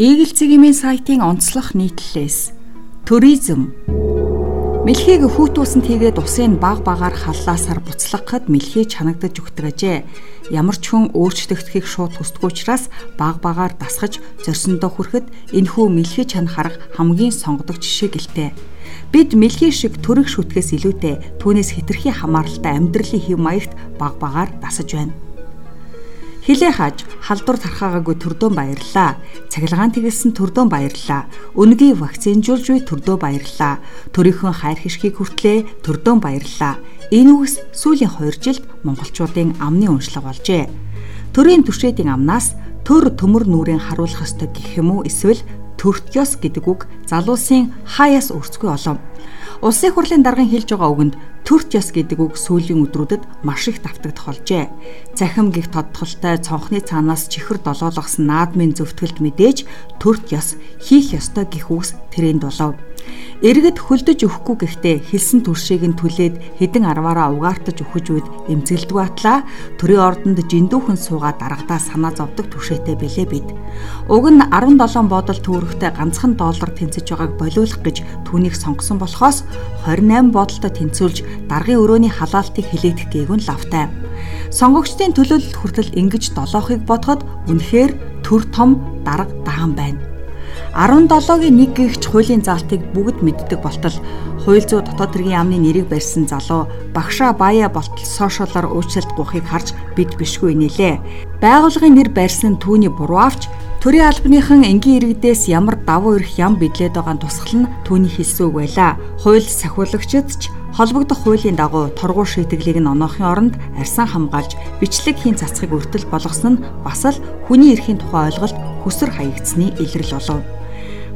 Eagle цэгийн сайтын онцлог нийтлэлээс туризм Мэлхийг хүүтүүлсэнд хийгээд усын баг багаар халлаасаар буцлагахад мэлхий чанагдаж өгтөгжээ. Ямар ч хүн өөрчлөгдөхийг шууд хүсдэг учраас баг багаар дасгаж зорсондоо хүрэхэд энэхүү мэлхий чанах арга хамгийн сонгодог жишээ гэлтэй. Бид мэлхий шиг төрөх шүтгэс илүүтэй түүнээс хитрхи хамааралтай амьдралын хэв маягт баг багаар дасаж байна. Хилээ хааж халдвар тархаагаагүй төрдөө баярлаа. Цахилгаан тэгэлсэн төрдөө баярлаа. Үнгийн вакцинжуулж буй төрдөө баярлаа. Төрийнхөө хайр хишгийг хүртлээ төрдөө баярлаа. Энэ үгс сүүлийн 2 жилд монголчуудын амны уншлага болжээ. Төрийн түшээдийн амнаас төр төмөр нүрийн харуулах ёстой гэх юм уу эсвэл төртгөөс гэдэг үг залуусын хаяас өрцгүй олов. Улсын хурлын даргын хэлж байгаа үгэнд төрт ёс гэдэг үг сүүлийн өдрүүдэд маш их давтагдах болжээ. Захим гих тодтолтой цонхны цаанаас чихэр долоологсон наадмын зөвтгөлд мэдээж төрт ёс хийх ёстой гих үгс тренд болов. Иргэд хөлдөж өгөхгүй гэхдээ хэлсэн туршийг нь түлээд хэдэн арваараа угаартаж өгөх үед эмзэгэлдгүй атлаа төрийн ордонд жиндүүхэн суугаад дарагдаа санаа зовдөг түшээтэй бэлээ бид. Уг нь 17 бодол төвөрөгтэй ганцхан доллар тэнцэж байгааг болиулах гэж түүнийг сонгосон болохоос 28 бодолтой тэнцүүлж даргын өрөөний халаалтыг хилээгдэх гээгүн лавтай. Сонгогчдын төлөөлөлт хүртэл ингэж долоохыг бодоход үнэхээр төр том дарга даан байна. 17-гийн 1 гихч хуулийн заалтыг бүгд мэддэг болтол хууль зүйн дотоод хэргийн яамны нэрийг барьсан залуу багшаа бая болтол сошиалаар уучлалт гуйхыг харж бид бишгүй нэлээ. Байгууллагын нэр барьсан түүний буруу авч Төрийн албаныхан энгийн иргэдээс ямар давуу эрх ям бидлээд байгаа тусгал нь түүний хэлсэн үг байлаа. Хууль сахиулагчид ч холбогдох хуулийн дагуу торгуур шийтгэлийг нь оноохын оронд арьсан хамгаалж бичлэг хийн цацхыг өртөл болгосон нь бас л хүний эрхийн тухай ойлголт хүсэр хаягдсны илрэл болов.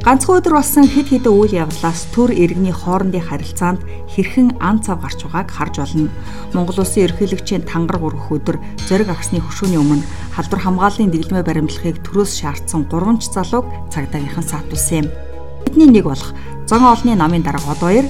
Ганцхан өдөр болсон хэд хэдэн үйл явдлаас төр иргэний хоорондын харилцаанд хэрхэн ан цав гарч байгааг харж болно. Монгол Улсын ерөнхийлөгчийн тангар гурвах өдөр зориг агсны хөшөөний өмнө халдвар хамгааллын дэглэмээ баримтлахыг төрөөс шаардсан 3 ч залууг цагдаагийнхан саатуулсан юм. Бидний нэг болох зон олны намын дарга од баяр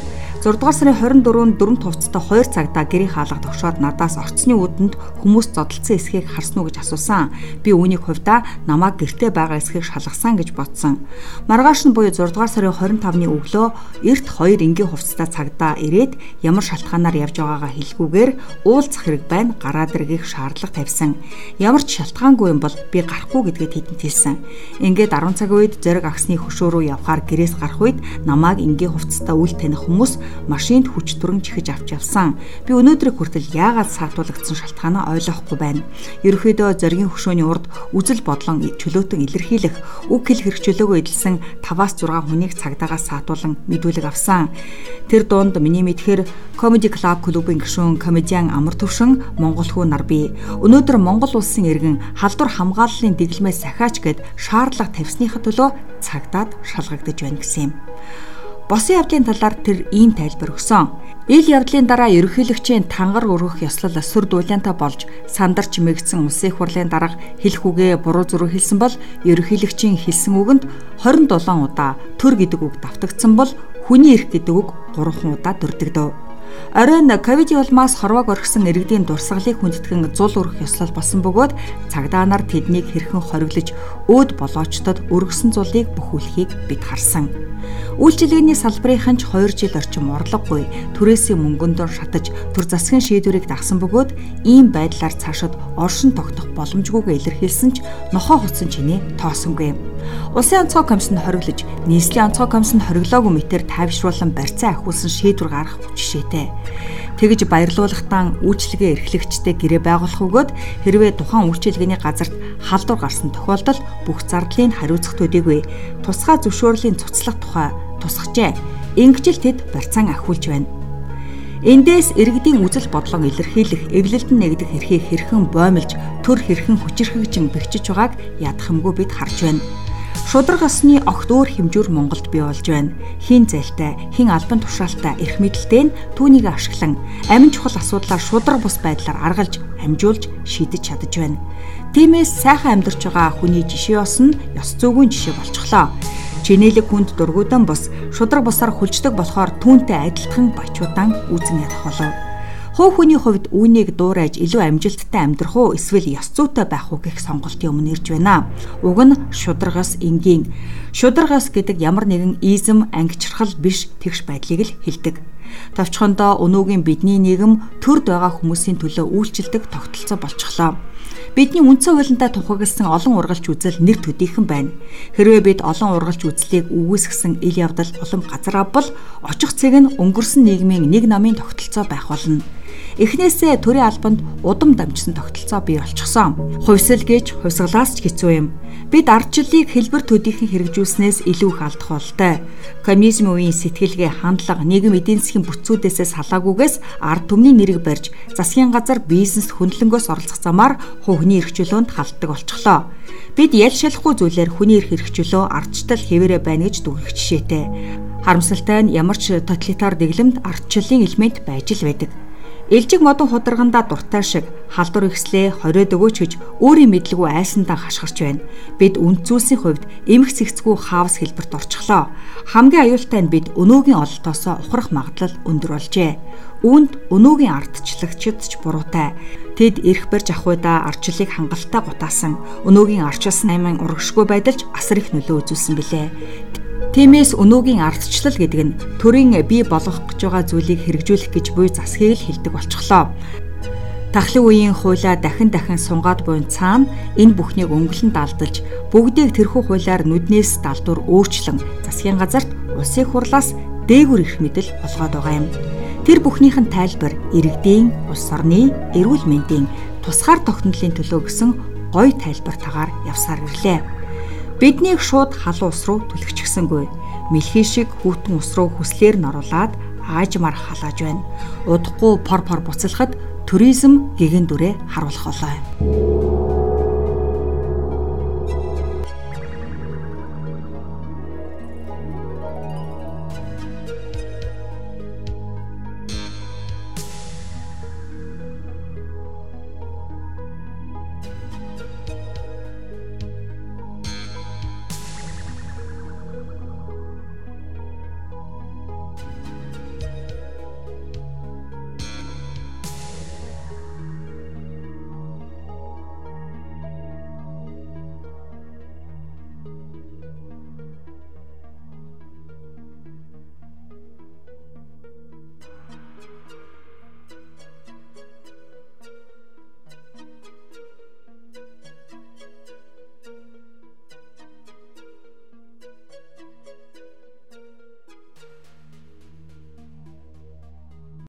6 дугаар сарын 24-нд дөрөв тувцтай 2 цагта гэрийн хаалга тогшоод надаас орцны үдэнд хүмүүс зодтолцсон эсхийг харсан уу гэж асуусан. Би үүнийг хувьдаа намайг гэртээ байгаа эсхийг шалгасан гэж бодсон. Маргааш нь буюу 6 дугаар сарын 25-ны өглөө эрт 2 энгийн хувцтай цагдаа ирээд ямар шалтгаанаар явж байгаагаа хэлгүүгээр уулзах хэрэг байна гараад иргээх шаардлага тавьсан. Ямар ч шалтгаангүй юм бол би гарахгүй гэдгээ тэдэнд хэлсэн. Ингээд 10 цагийн үед зориг агсны хөшөө рүү явхаар гэрээс гарах үед намайг энгийн хувцтай үл таних хүмүүс машинд хүч түрэн чихэж авч явсан. Би өнөөдрийг хүртэл яагаад саатуулагдсан шалтгаанаа ойлгохгүй байна. Ерөнхийдөө зоригийн хөшөөний урд үзэл бодлон чөлөөтөн илэрхийлэх үг хэл хэрэгчлөөгөө эдэлсэн 5-6 хүнийг цагдаагаас саатуулан мэдүүлэг авсан. Тэр дунд миний мэдхээр Comedy Club клубын гишүүн комедиан Амар Төвшин Монгол хүү нар бий. Өнөөдөр Монгол улсын иргэн халдвар хамгааллын дэглэмээс сахиач гэд шаардлага тавьсныхаа төлөө цагдаад шалгагдаж байна гэсэн юм. Босын явдлын талаар тэр ийм тайлбар өгсөн. Ил явдлын дараа ерөнхийлөгчийн тангар өргөх ёслол сүр дуулиантай болж сандарч мэгдсэн улсын их хурлын дарга хэлэх үгээ буруу зүрх хэлсэн бол ерөнхийлөгчийн хэлсэн үгэнд 27 удаа төр гэдэг үг давтагдсан бол хүний эрх гэдэг үг 3 удаа дурддагдав. Оройн ковидын улмаас хорвоог орхисон иргэдийн дурсгалыг хүндэтгэн зул өргөх ёслол болсон бөгөөд цагдаа нар тэднийг хэрхэн хориглож өөд болоочдод өргөсөн зулыг бүхүүлэхийг бид харсан. Үйлчилгээний салбарын ч 2 жил орчим орлогогүй түрээсийн мөнгөндөө шатаж төр засгийн шийдвэрийг дагсан бөгөөд ийм байдлаар цаашид оршин тогтох боломжгүйгээ илэрхийлсэн ч нохоо хуцсан чинээ тоосонгүй. Улсын онцгой комиссонд хориглож, нийслэлийн онцгой комиссонд хориглоогүй мэтэр тайвшруулан барьцаа ахиулсан шийдвэр гаргах жишээтэй. Тэгж баярлуулахтан үйлчлэгээ эрхлэгчтэй гэрээ байгуулах өгөөд хэрвээ тухайн үйлчилгээний газарт халдвар гарсан тохиолдолд бүх зардлыг хариуцах төдийгүй тусгай зөвшөөрлийн цуцлах тухай тусгажээ. Ингэжл тэд барьцаан ахиулж байна. Эндээс иргэдийн үзэл бодлого илэрхийлэх, эвлэлдэн нэгдэх эрхийг хэрхэн боомлж, төр хэрхэн хүчирхэгжин бэхжиж байгааг ядахымгүй бид харж байна. Шудраг осны огт өөр хэмжүүр Монголд бий болж байна. Хин зайлтай, хин албан тушаалтай эрх мэдэлтэй нь түүнийг ашиглан амин чухал асуудлаар шудраг бус байдлаар аргалж, хамжуулж шийдэж чадаж байна. Тиймээс сайхан амьдарч байгаа хүний жишээ ос нь ёс зүйн жишээ болчихлоо. Чинэлэг хүнд дургуйдан бус шудраг бусаар хүлждэг болохоор түүнтэй адилхан баячуудаан үүсэн ядах болов. Хуу хүний хувьд үүнийг дуурайж илүү амжилттай амьдрах уу эсвэл ёс зүйтэй байх уу гэх сонголтын өмнө ирж байна. Уг нь шударгаас энгийн. Шударгаас гэдэг ямар нэгэн изм ангичрахал биш тэгш байдлыг л хэлдэг. Товчхондоо өнөөгийн бидний нийгэм төрд байгаа хүмүүсийн төлөө үйлчилдэг тогтолцоо болчихлоо. Бидний үндсэн хуулиндаа тухагилсан олон ургалч үзэл нэр төдийхөн байна. Хэрвээ бид олон ургалч үзлийг үүсгэсэн ил явдал улам газар авбал очих цэг нь өнгөрсөн нийгмийн нэг намын тогтолцоо байх болно. Эхнээсээ төрийн албанд удам дамжсан тогтолцоо бий болчихсон. Хувьсэл гэж хувьсгалаас ч хэцүү юм. Бид ардчлалыг хэлбэр төдийхөн хэрэгжүүлснээс илүү их алдах болтой. Коммунизм үеийн сэтгэлгээ, хандлага, нийгэм эдийн засгийн бүтцүүдээс салаагүйгээс ард түмний нэрийг барьж засгийн газар бизнест хөндлөнгөөс оролцох замаар хүний эрх чөлөөнд халтдаг болчихлоо. Бид ял шалахгүй зүйлээр хүний эрх хэрэгчлөө ардчтал хэвээрээ байна гэж дүгнэх жишээтэй. Харамсалтай нь ямар ч тоталитар дэглэмд ардчлалын элемент байж л байдаг. Илжиг модон хударгандаа дуртай шиг халдвар ихслээ хориод өгөөч гэж өөрийн мэдлгүй айсандаа хашгирч байна. Бид үнд зүйлсийн хувьд эмх цэгцгүй хаос хэлбэрт орчихлоо. Хамгийн аюултай нь бид өнөөгийн ололтоосоо ухрах магадлал өндөр болжээ. Үүнд өнөөгийн ардчлагчид ч буруутай. Тэд эрх барьж авах үедээ ардчлалыг хангалттай гутаасан. Өнөөгийн арчилсан аймын урагшгүй байдалч асар их нөлөө үзүүлсэн билээ. Тиймээс өнөөгийн ардчлал гэдэг нь төрийн бий болгох гэж байгаа зүйлийг хэрэгжүүлэх гэж буй засгийг л хэлдэг болчихлоо. Тахлын үеийн хуулиа дахин дахин сунгаад буйн цаана энэ бүхнийг өнгөлөн далдалж бүгдийг тэрхүү хуулиар нүднээс далдуур өөрчлөн засгийн газарт улсын хурлаас дээгүр их мэдэл олгоод байгаа юм. Тэр бүхнийх нь тайлбар иргэдийн, улс орны, эрүүл мэндийн тусгаар тогтнолын төлөө гэсэн гой тайлбартаагаар явсаар ирлээ. Биднийг шууд халуун ус руу түлхчихсэнгүй. Мэлхий шиг хүүтэн ус руу хүслээр н оруулаад аажмаар халааж байна. Удахгүй пор пор буцалхад туризм гэгэн дүрээ харуулах болоо.